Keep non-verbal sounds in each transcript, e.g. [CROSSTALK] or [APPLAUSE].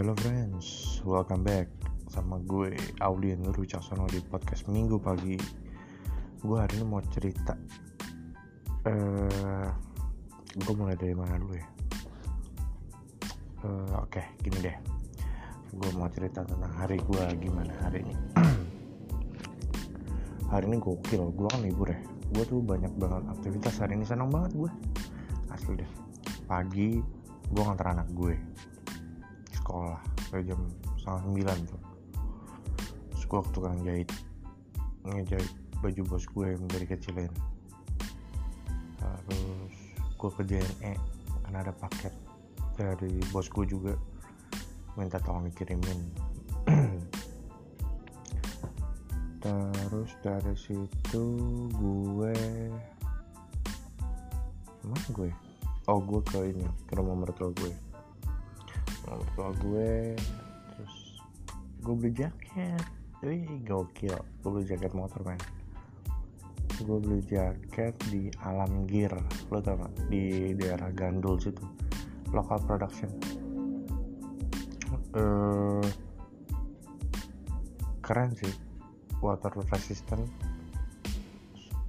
Hello friends, welcome back sama gue Audi Nur Wicaksono di podcast Minggu pagi. Gue hari ini mau cerita. Eh, gue mulai dari mana dulu ya? Eh, Oke, gini deh. Gue mau cerita tentang hari gue gimana hari ini. [CLEARS THROAT] hari ini gokil, gue kan libur ya. Gue tuh banyak banget aktivitas hari ini senang banget gue. Asli deh. Pagi gue ngantar anak gue sekolah kayak jam setengah sembilan tuh. Terus gue ke tukang jahit ngejahit baju bos gue yang dari kecilin terus gue ke JNE karena ada paket dari bos gue juga. Minta tolong dikirimin. [CLEARS THROAT] Terus dari situ gue mana gue oh gue ke ini ke rumah mertua gue rumah mertua gue terus gue beli jaket. Wih gokil gue beli jaket motor men. Gue beli jaket di Alam Gear lo tau gak di daerah Gandul situ local production. Eh keren sih water resistant.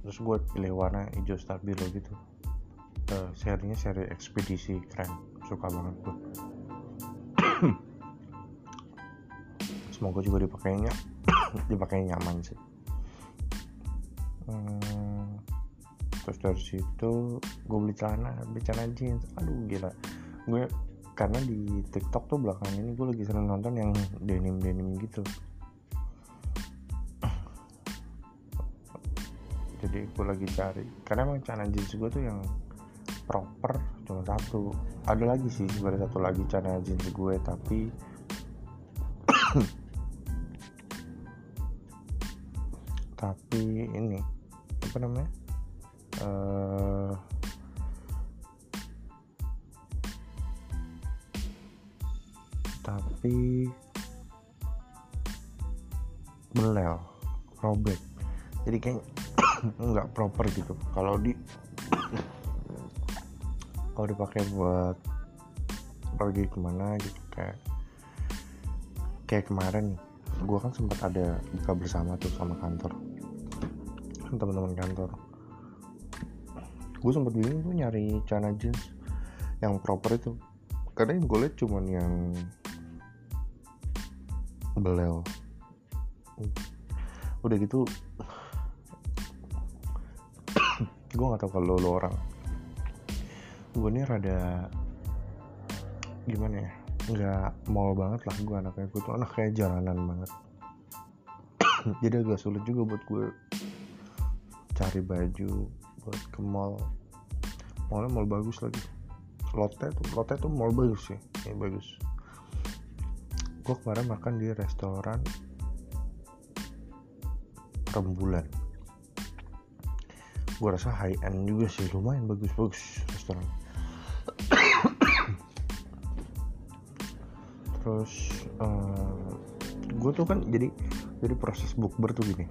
Terus gue pilih warna hijau stabilo gitu. Uh, serinya seri ekspedisi keren. Suka banget gue semoga juga dipakainya [COUGHS] dipakai nyaman sih. Hmm, terus dari situ gue beli celana beli celana jeans. Aduh gila. Gue karena di TikTok tuh belakangan ini gue lagi sering nonton yang denim denim gitu. [COUGHS] Jadi gue lagi cari karena emang celana jeans gue tuh yang proper cuma satu. Ada lagi sih sebenarnya satu lagi celana jeans gue tapi [COUGHS] tapi ini apa namanya? Uh, tapi belel robek. Jadi kayak [COUGHS] nggak proper gitu. Kalau di [COUGHS] kalau dipakai buat pergi ke mana gitu kayak kayak kemarin gue kan sempat ada buka bersama tuh sama kantor teman-teman kantor. Gue sempat bingung tuh nyari celana jeans yang proper itu. Karena yang gue liat cuman yang belel. Udah gitu [COUGHS] gue nggak tahu kalau lo orang gue ini rada gimana ya nggak mall banget lah gue anaknya. Gue tuh anak kayak jalanan banget. [CLEARS THROAT] Jadi agak sulit juga buat gue cari baju buat ke mall. Mallnya mall bagus lagi. Lotte tuh lotte tuh mall bagus sih ya bagus. Gue kemarin makan di restoran rembulan. Gue rasa high end juga sih lumayan bagus-bagus restoran terus uh, gue tuh kan jadi jadi proses bukber tuh gini.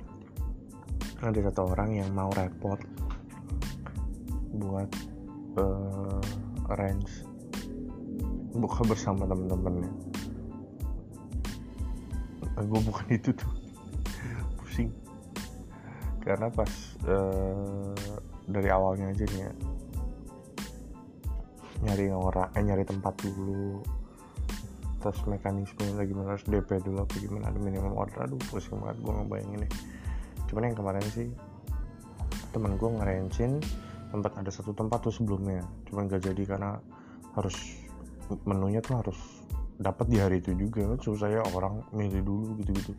Ada satu orang yang mau repot buat uh, arrange buka bersama temen-temennya. Gue bukan itu tuh. [LAUGHS] Pusing. Karena pas uh, dari awalnya aja nih ya nyari orang eh nyari tempat dulu terus mekanisme lagi gimana harus DP dulu apa gimana ada minimum order. Aduh pusing banget gue ngebayangin nih cuman yang kemarin sih temen gue ngerencin tempat ada satu tempat tuh sebelumnya. Cuman gak jadi karena harus menunya tuh harus dapat di hari itu juga. Susah ya orang milih dulu gitu-gitu.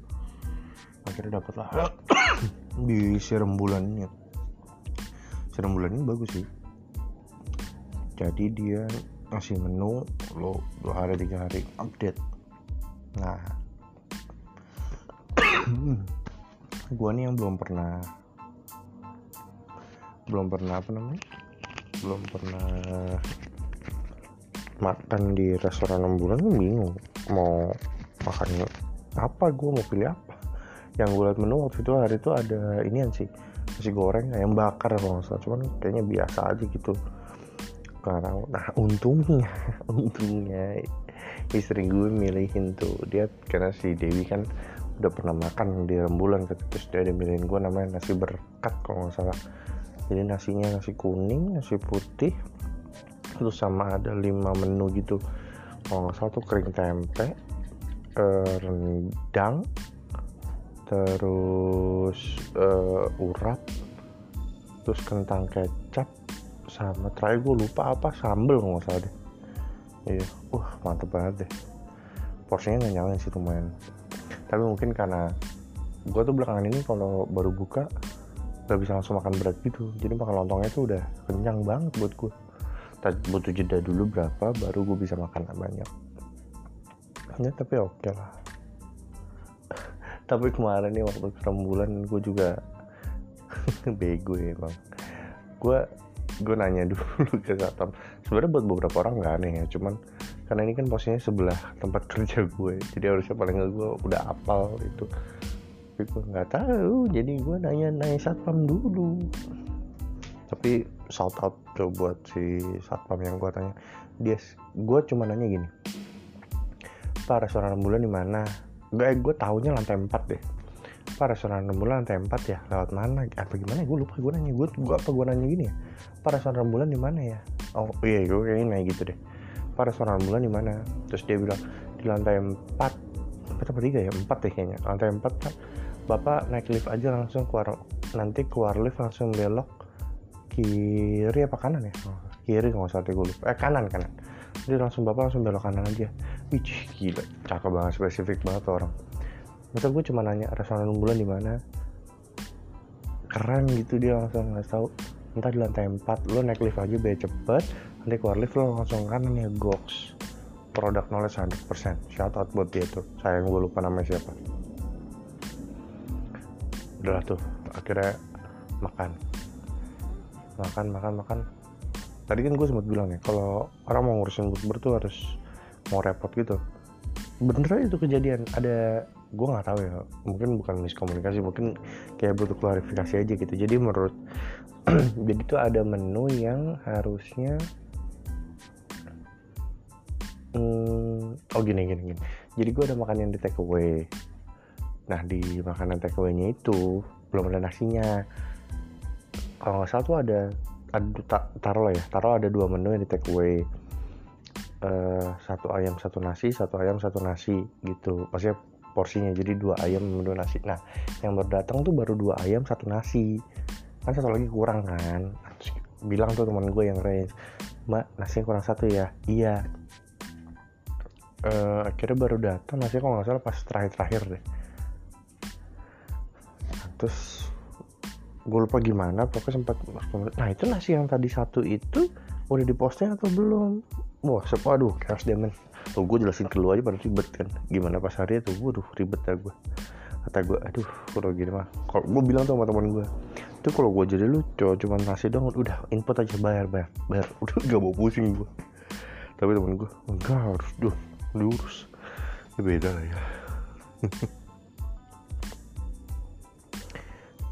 Akhirnya dapat lah. [COUGHS] Di serem bulannya. Serem bulan ini bagus sih. Jadi dia ngasih menu lo dua hari tiga hari update. Nah. [COUGHS] Gua nih yang belum pernah belum pernah apa namanya? Belum pernah makan di restoran 6 bulan gue bingung mau makan apa gue mau pilih apa. Yang gue liat menu waktu itu hari itu ada inian sih nasi goreng ayam bakar kalau cuman kayaknya biasa aja gitu sekarang nah untungnya [LAUGHS] untungnya istri gue milihin tuh. Dia karena si Dewi kan udah pernah makan di rembulan terus dia ada milihin gue namanya nasi berkat kalau nggak salah. Jadi nasinya nasi kuning nasi putih terus sama ada lima menu gitu. Kalau nggak salah tuh kering tempe eh, rendang terus uh, urat terus kentang kecap sama terakhir gue lupa apa sambel nggak salah deh. Iya uh mantep banget deh. Porsinya nggak nyalain sih lumayan. Tapi mungkin karena gue tuh belakangan ini kalau baru buka gak bisa langsung makan berat gitu. Jadi makan lontongnya tuh udah kenyang banget buat gue butuh jeda dulu berapa baru gue bisa makan banyak. Ya tapi oke okay lah. Tapi kemarin nih waktu rembulan gue juga [LAUGHS] bego ya bang. Gue gue nanya [LAUGHS] dulu ke satpam sebenarnya buat beberapa orang nggak aneh ya cuman karena ini kan posisinya sebelah tempat [LAUGHS] kerja gue jadi harusnya paling nggak gue udah apal itu tapi gue nggak tahu jadi gue nanya nanya satpam dulu. Tapi shout out tuh buat si satpam yang gue tanya. Dia gue cuma nanya gini pak restoran rembulan di mana? Gue gue taunya lantai 4 deh apa restoran rembulan lantai 4 ya? Lewat mana? Apa gimana? Gue lupa gue nanya. Gue gue apa gue nanya gini ya? Apa restoran rembulan di mana ya? Oh iya gue kayaknya nanya gitu deh. Apa restoran rembulan di mana? Terus dia bilang di lantai 4 empat apa tiga ya? Empat deh kayaknya. Lantai 4 pak. Bapak naik lift aja langsung keluar. Nanti keluar lift langsung belok kiri apa kanan ya? Oh, kiri nggak usah gue lupa. Eh kanan kanan. Jadi langsung bapak langsung belok kanan aja. Wih gila. Cakep banget spesifik banget orang masa gue cuma nanya restoran bulan di mana? Keren gitu dia langsung nggak tahu entah di lantai 4 lo naik lift aja biar cepet nanti keluar lift lo langsung kanan ya goks produk knowledge 100% shout out buat dia tuh. Sayang gue lupa namanya siapa. Udahlah tuh akhirnya makan. Makan makan makan. Tadi kan gue sempat bilang ya kalau orang mau ngurusin bukber tuh harus mau repot gitu bener itu kejadian. Ada gue nggak tahu ya. Mungkin bukan miskomunikasi mungkin kayak butuh klarifikasi aja gitu. Jadi menurut [CLEARS THROAT] jadi tuh ada menu yang harusnya hmm, oh gini gini gini. Jadi gue ada makan yang di take away nah di makanan take away nya itu belum ada nasinya. Kalau nggak salah tuh ada ada taruh ya. Taruh ada dua menu yang di take away uh, satu ayam satu nasi satu ayam satu nasi gitu. Maksudnya porsinya jadi dua ayam dua nasi. Nah yang baru datang tuh baru dua ayam satu nasi. Kan satu lagi kurang kan? Bilang tuh teman gue yang range mbak nasinya kurang satu ya? Iya. Uh, akhirnya baru datang nasi kok nggak salah pas terakhir-terakhir deh. Terus gue lupa gimana pokoknya sempat nah itu nasi yang tadi satu itu udah diposting atau belum wah sepa aduh chaos demon tuh gue jelasin ke lu aja pada ribet kan? Gimana pas hari itu? Waduh ribet ya gue kata gue aduh kalau gini mah. Kalau gue bilang tuh sama teman gue itu kalau gue jadi lu cuma cuma ngasih dong udah input aja bayar bayar bayar. [LAUGHS] Udah gak mau pusing gue tapi teman gue enggak harus duh diurus. Ya beda lah ya. [LAUGHS]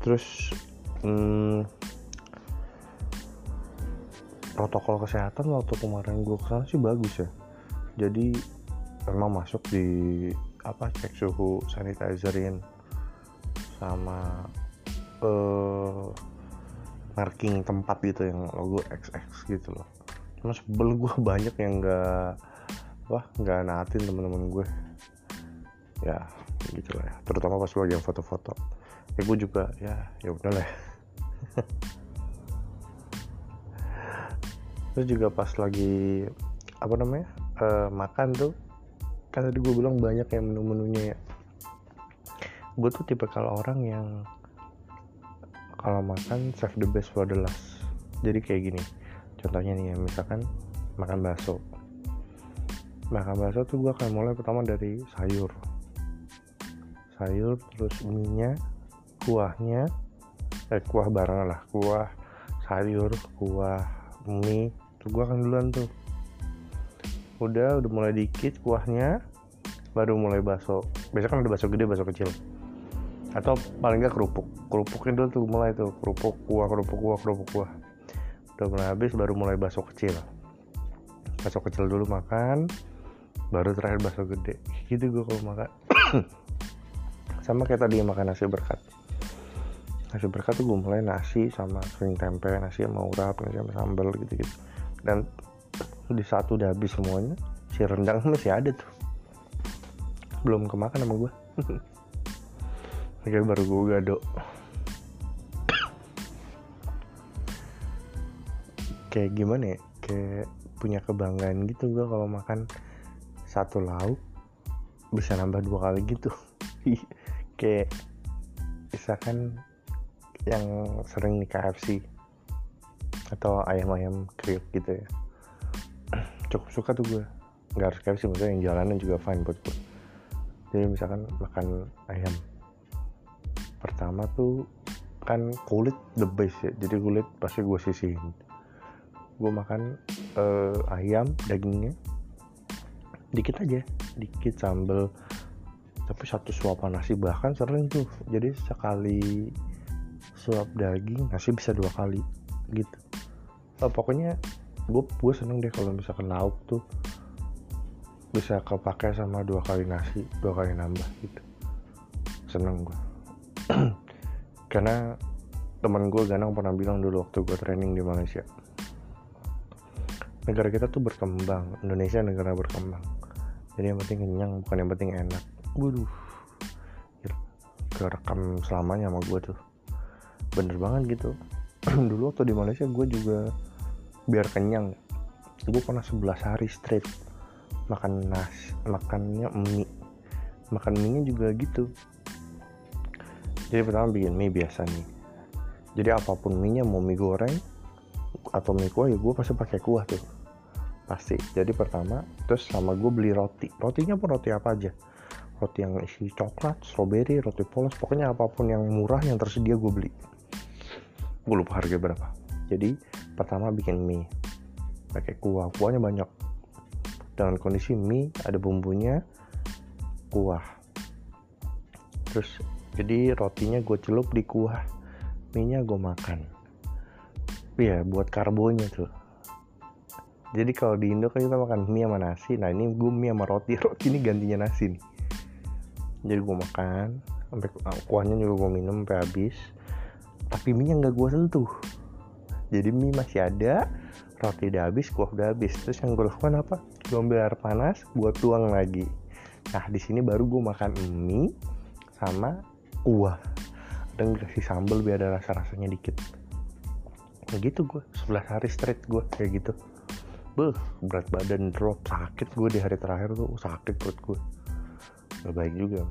Terus hmm, protokol kesehatan waktu kemarin gue ke sana sih bagus ya. Jadi memang masuk di apa cek suhu sanitizerin sama uh, marking tempat gitu yang logo XX gitu loh. Cuma sebel gue [LAUGHS] banyak yang nggak wah nggak naatin temen-temen gue ya gitu lah ya. Terutama pas gue lagi foto-foto. Ya gue juga ya ya udah lah [LAUGHS] terus juga pas lagi apa namanya uh, makan tuh kan tadi gue bilang banyak yang menu-menunya ya. Gue tuh tipe kalau orang yang kalau makan save the best for the last. Jadi kayak gini contohnya nih ya misalkan makan bakso. Makan bakso tuh gue akan mulai pertama dari sayur. Sayur terus minyak kuahnya eh kuah bareng lah kuah sayur kuah mie. Tuh gue akan duluan tuh. Udah udah mulai dikit kuahnya baru mulai bakso. Biasanya kan ada bakso gede bakso kecil. Atau paling nggak kerupuk. Kerupuknya dulu tuh mulai tuh. Kerupuk kuah kerupuk kuah kerupuk kuah. Udah mulai habis baru mulai bakso kecil. Bakso kecil dulu makan baru terakhir bakso gede. Gitu gue kalau makan. [COUGHS] Sama kayak tadi makan nasi berkat nasi berkat tuh gue mulai nasi sama kering tempe nasi sama urap nasi sama sambal gitu gitu dan di saat udah habis semuanya si rendang [LAUGHS] masih ada tuh. Belum kemakan sama gue [LAUGHS] Akhirnya baru gue gado. [COUGHS] Kayak gimana ya? Kayak punya kebanggaan gitu gue kalau makan satu lauk bisa nambah dua kali gitu. [LAUGHS] Kayak misalkan yang sering di KFC atau ayam-ayam kriuk gitu ya. [CLEARS THROAT] Cukup suka tuh gue nggak harus KFC maksudnya yang jalanan juga fine buat gue jadi misalkan makan ayam. Pertama tuh kan kulit the best ya. Jadi kulit pasti gue sisihin. Gue makan uh, ayam dagingnya. Dikit aja. Dikit sambel. Tapi satu suapan nasi bahkan sering tuh. Jadi sekali suap daging nasi bisa dua kali gitu. Oh, pokoknya gue gue seneng deh kalau misalkan lauk tuh bisa kepake sama dua kali nasi dua kali nambah gitu. Seneng gue [CLEARS THROAT] karena teman gue Ganang pernah bilang dulu waktu gue training di Malaysia. Negara kita tuh berkembang Indonesia negara berkembang. Jadi yang penting kenyang bukan yang penting enak. Waduh. Kerekam selamanya sama gue tuh bener banget gitu. [CLEARS THROAT] Dulu waktu di Malaysia gue juga biar kenyang. Gue pernah 11 hari straight makan nasi makannya mie. Makan mie nya juga gitu. Jadi pertama bikin mie biasa nih. Jadi apa pun mie nya mau mie goreng atau mie kuah ya gue pasti pakai kuah tuh. Pasti. Jadi pertama terus sama gue beli roti. Rotinya pun roti apa aja? Roti yang isi coklat strawberry roti polos pokoknya apa pun yang murah yang tersedia gue beli gue lupa harga berapa. Jadi pertama bikin mie. Pakai kuah. Kuahnya banyak. Dengan kondisi mie ada bumbunya kuah. Terus jadi rotinya gue celup di kuah. Mie gue makan. Iya buat karbonya tuh. Jadi kalau di Indo kan kita makan mie sama nasi. Nah ini gue mie sama roti. [LAUGHS] Roti ini gantinya nasi nih. Jadi gue makan sampai ah, kuahnya juga gue minum sampai habis tapi mie nggak gue sentuh. Jadi mie masih ada roti udah habis kuah udah habis. Terus yang gue lakukan apa? Gue ambil air panas gue tuang lagi. Nah di sini baru gue makan mie sama kuah. Dan kasih sambal biar ada rasa rasanya dikit gitu gue 11 hari straight gue kayak gitu. Beuh, berat badan drop. Sakit gue di hari terakhir tuh. Sakit perut gue gak baik juga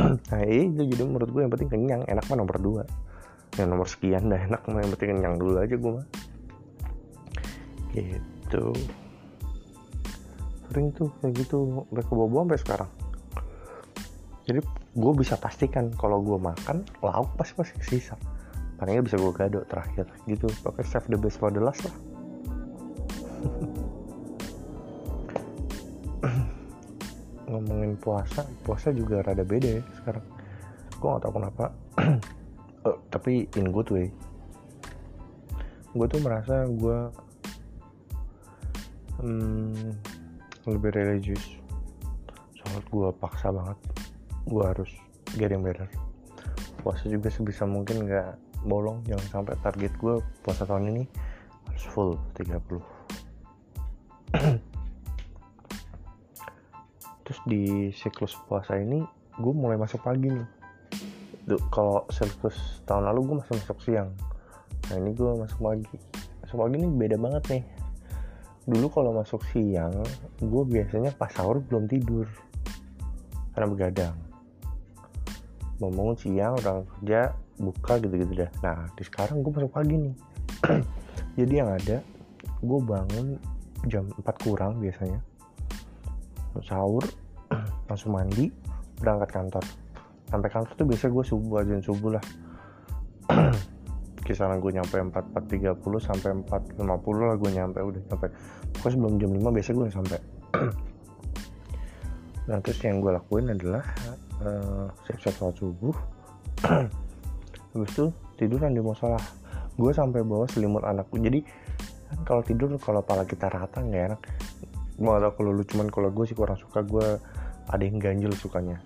[CLEARS THROAT] nah itu jadi menurut gue yang penting kenyang. Enak mah nomor dua yang nomor sekian dah enak yang penting kenyang dulu aja gue mah. Gitu. Sering tuh kayak gitu udah kebobo sampai sekarang. Jadi gue bisa pastikan kalau gue makan lauk pasti pasti sisa. Palingnya bisa gue gado terakhir gitu. Pakai save the best for the last lah. [LAUGHS] Ngomongin puasa puasa juga rada beda ya sekarang. Gue gak tau kenapa [CLEARS THROAT] uh, tapi in good way. Gue tuh merasa gue hmm, lebih religius. Soal gue paksa banget. Gue harus getting better. Puasa juga sebisa mungkin gak bolong. Jangan sampai target gue puasa tahun ini harus full 30 [CLEARS THROAT] terus di siklus puasa ini gue mulai masuk pagi nih kalau siklus tahun lalu gue masih masuk siang. Nah ini gue masuk pagi. Masuk pagi ini beda banget nih. Dulu kalau masuk siang gue biasanya pas sahur belum tidur. Karena begadang. Bangun siang orang kerja buka gitu-gitu dah. Nah di sekarang gue masuk pagi nih. [CLEARS THROAT] Jadi yang ada gue bangun jam 4 kurang biasanya. Sahur [CLEARS THROAT] langsung mandi berangkat kantor sampai kantor tuh biasa gue subuh aja subuh lah. [CLEARS THROAT] Kisaran gue nyampe 4430 sampai 450 lah gue nyampe udah nyampe. Pokoknya sebelum jam 5 biasa gue sampai. [CLEARS THROAT] Nah terus yang gue lakuin adalah uh, siap-siap subuh. [CLEARS THROAT] Habis itu tiduran di musola. Gue sampai bawa selimut anakku jadi kan kalau tidur kalau pala kita rata nggak enak. Mau tau kalau lu cuman kalau gue sih kurang suka gue ada yang ganjil sukanya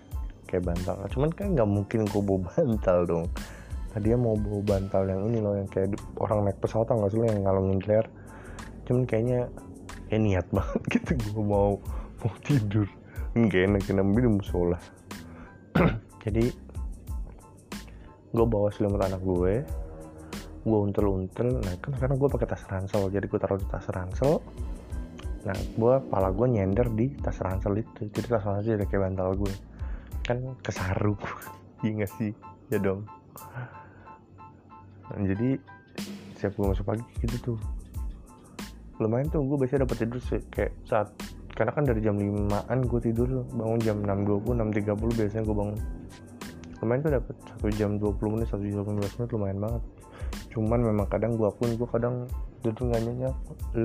kayak bantal. Cuman kan nggak mungkin gue bawa bantal dong. Dia mau bawa bantal yang ini loh yang kayak orang naik pesawat nggak sih yang ngalungin leher cuman kayaknya kayak niat [LAUGHS] banget gitu gue mau mau tidur. Nggak enak kena di musola. [CLEARS THROAT] Jadi gue bawa selimut anak gue gue untel-untel nah kan karena gue pakai tas ransel jadi gue taruh di tas ransel. Nah gue pala gue nyender di tas ransel itu jadi tas ransel jadi kayak bantal gue kan kesaru. [LAUGHS] Iya gak sih? Ya dong. Nah, jadi siap gue masuk pagi gitu tuh. Lumayan tuh gue biasanya dapat tidur kayak saat karena kan dari jam 5an gue tidur bangun jam 6.20 6.30 biasanya gue bangun. Lumayan tuh dapat satu jam 20 menit satu jam 15 menit lumayan banget. Cuman memang kadang gue pun gue kadang tidur nggak nyenyak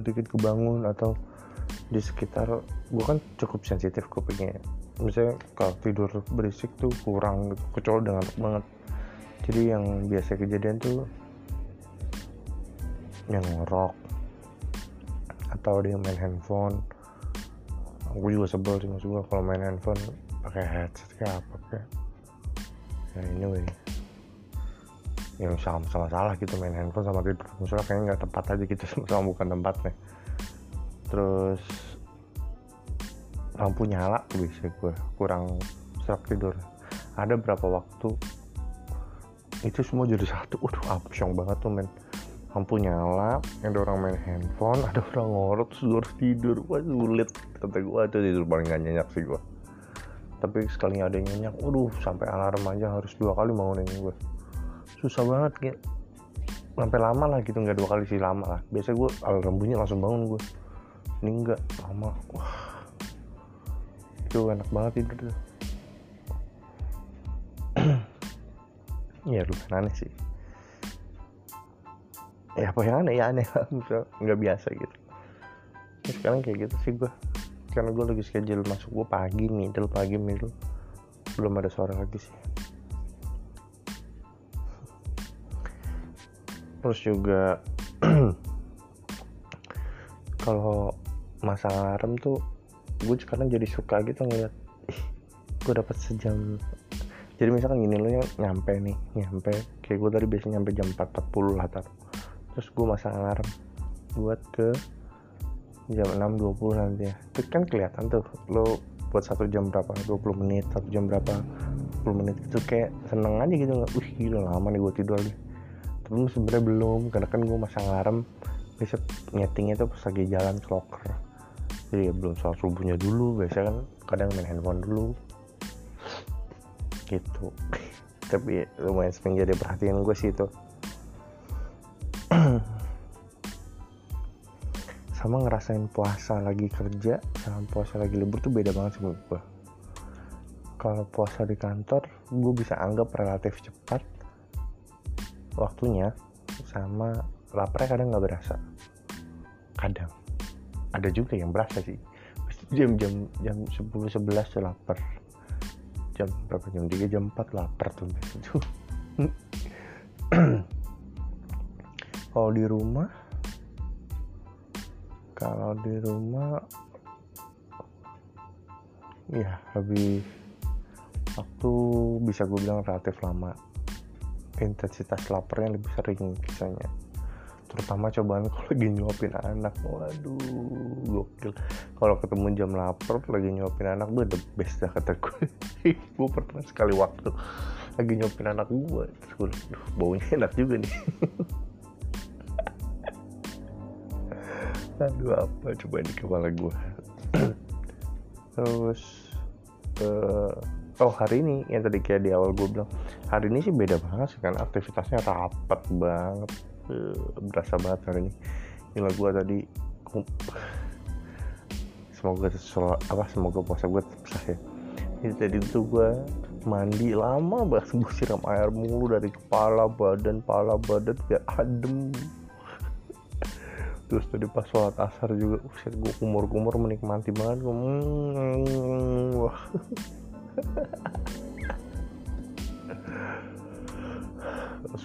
dikit kebangun atau di sekitar gue kan cukup sensitif kupingnya misalnya kalau tidur berisik tuh kurang kecuali dengan banget. Jadi yang biasa kejadian tuh yang ngorok atau dia main handphone. Aku juga sebel sih maksud gue kalau main handphone pakai headset kayak apa kayak ya anyway. Yang sama sama salah gitu main handphone sama tidur. Misalnya kayaknya nggak tepat aja gitu [LAUGHS] sama bukan tempatnya terus lampu nyala bisa gue kurang serak tidur. Ada berapa waktu itu semua jadi satu. Waduh amsyong banget tuh men. Lampu nyala ada orang main handphone ada orang gue harus tidur. Wah sulit kata gue itu tidur paling gak nyenyak sih gue tapi sekali ada yang nyenyak waduh sampai alarm aja harus dua kali bangunin gue susah banget gitu sampai lama lah gitu nggak dua kali sih lama lah. Biasa gue alarm bunyi langsung bangun gue ini enggak lama. Wah. Itu enak banget tidur tuh. Ya lumayan aneh sih. Ya apa yang aneh? Ya aneh. [LAUGHS] Nggak biasa gitu. Ya, sekarang kayak gitu sih gue karena gue lagi schedule masuk gue pagi middle pagi middle. Belum ada suara lagi sih. Terus juga [CLEARS THROAT] kalau masang alarm tuh gue sekarang jadi suka gitu ngeliat gue dapat sejam. Jadi misalkan gini lo nyampe nih nyampe kayak gue tadi biasanya nyampe jam 4.40 lah tar terus gue masang alarm buat ke jam 6.20 nanti ya. Itu kan kelihatan tuh lo buat satu jam berapa 20 menit satu jam berapa 10 menit itu kayak seneng aja gitu nggak wih gila lama nih gue tidur lagi tapi sebenarnya belum karena kan gue masang alarm besok nyetingnya tuh pas lagi jalan ke locker jadi ya belum soal subuhnya dulu biasa kan kadang main handphone dulu. Gitu. [LAUGHS] Tapi ya, lumayan sering jadi perhatian gue sih itu. [CLEARS THROAT] Sama ngerasain puasa lagi kerja sama puasa lagi libur tuh beda banget sih menurut gue kalau puasa di kantor gue bisa anggap relatif cepat waktunya sama laparnya kadang nggak berasa. Kadang ada juga yang berasa sih. Jam jam jam sepuluh sebelas lapar. Jam berapa? Jam tiga jam empat lapar tuh. Itu [CLEARS THROAT] kalau di rumah kalau di rumah ya lebih waktu bisa gue bilang relatif lama. Intensitas laparnya lebih sering biasanya terutama cobaan [LAUGHS] kalau lagi nyuapin anak. Waduh gokil. Kalau ketemu jam lapar lagi nyuapin anak gue the best dah kata gue [LAUGHS] gue pernah sekali waktu lagi nyuapin anak gue terus gue duh, baunya [LAUGHS] enak juga nih. Aduh apa coba di kepala gue [CLEARS THROAT] terus uh, oh hari ini yang tadi kayak di awal gue bilang hari ini sih beda banget sih kan? Aktivitasnya rapat banget berasa banget hari ini. Gila gue tadi. Semoga apa semoga puasa gue sah ya. Jadi tadi tuh gue mandi lama banget gue siram air mulu dari kepala badan kepala badan biar adem. Terus tadi pas sholat asar juga usia gue kumur-kumur menikmati banget gue hmm, wah [LAUGHS] terus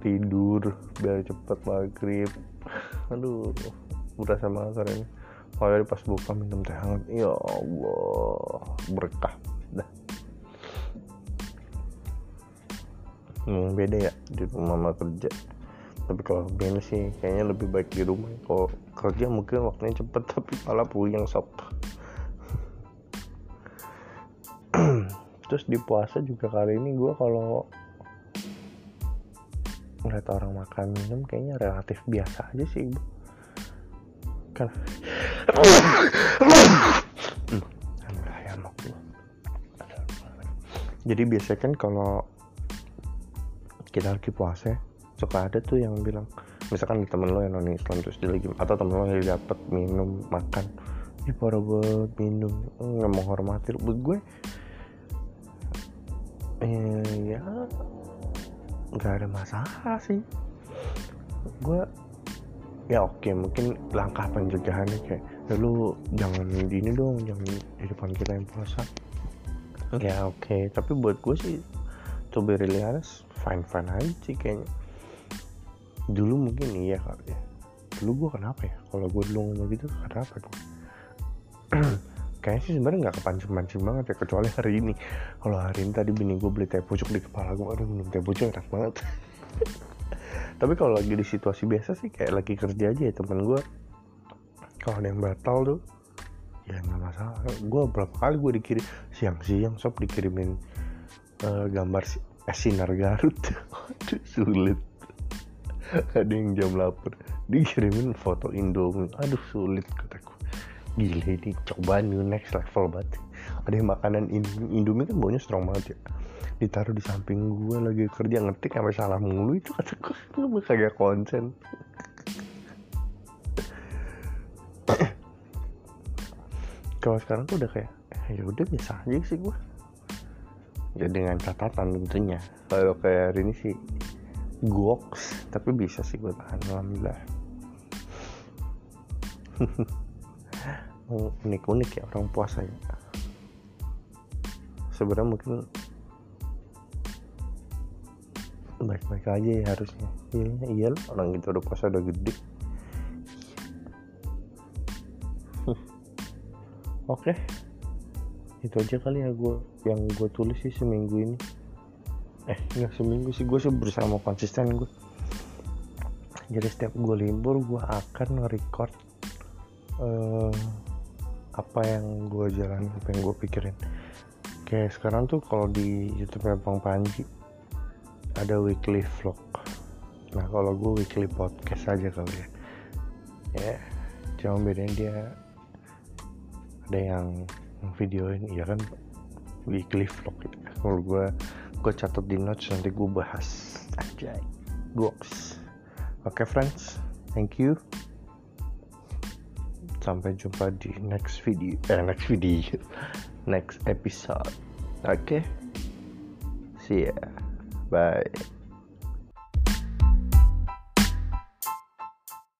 tidur biar cepet maghrib. Aduh berasa banget hari ini. Mulai pas buka minum teh hangat ya Allah berkah. Dah. Hmm, beda ya di rumah sama kerja. Tapi kalau band sih kayaknya lebih baik di rumah. Kalau kerja mungkin waktunya cepet [LAUGHS] tapi malah puyeng sob. [CLEARS THROAT] Terus di puasa juga kali ini gue kalau ngeliat orang makan minum kayaknya relatif biasa aja sih kan. Jadi biasanya kan kalau kita lagi puasa suka ada tuh yang bilang misalkan temen lo yang non Islam terus dia lagi atau temen lo yang dapat minum makan. Ih parah banget minum. Nggak mau hormati buat gue ya nggak ada masalah sih. Gue ya oke mungkin langkah pencegahannya kayak ya lu jangan di ini dong jangan di depan kita yang puasa. Ya oke tapi buat gue sih to be really honest fine fine aja sih kayaknya. Dulu mungkin iya kali ya. Dulu gue kenapa ya? Kalau gue dulu ngomong gitu kenapa tuh [CLEARS THROAT] kayaknya sih sebenarnya nggak kepancing-pancing banget ya kecuali hari ini. Kalau hari ini tadi bini gue beli teh pucuk di kepala gue aduh minum teh pucuk enak banget. [LAUGHS] Tapi kalau lagi di situasi biasa sih kayak lagi kerja aja ya temen gue kalau ada yang batal tuh ya nggak masalah. Gue berapa kali gue dikirim siang-siang sob dikirimin uh, gambar si eh, sinar Garut. [LAUGHS] Aduh, sulit. Ada yang jam lapar dikirimin foto Indomie aduh sulit kataku gila ini cobaan new next level banget. Ada makanan Indomie kan baunya strong banget ya. Ditaruh di samping gue lagi kerja ngetik sampai salah mulu itu kata gue [LAUGHS] kagak konsen. [COUGHS] Kalau sekarang tuh udah kayak ya udah biasa aja sih gue ya dengan catatan tentunya. Kalau kayak hari ini sih goks tapi bisa sih gue tahan alhamdulillah [LAUGHS] unik-unik ya orang puasa ya sebenarnya mungkin baik-baik aja ya harusnya. Iya iya orang gitu udah puasa udah gede. Oke. Itu aja kali ya gue yang gue tulis sih seminggu ini. Eh nggak seminggu sih gue sih berusaha mau konsisten gue jadi setiap gue libur gue akan nge-record uh, apa yang gue jalan apa yang gue pikirin. Kayak sekarang tuh kalau di YouTube Bang Panji ada weekly vlog. Nah kalau gue weekly podcast aja kali ya. Ya cuma bedanya dia ada yang videoin ya kan? Weekly vlog. Gitu. kalau gue gue catat di notes nanti gue bahas. Aja goks oke okay, friends. Thank you sampai jumpa di next video eh next video [LAUGHS] next episode. Oke? Okay? see ya. Bye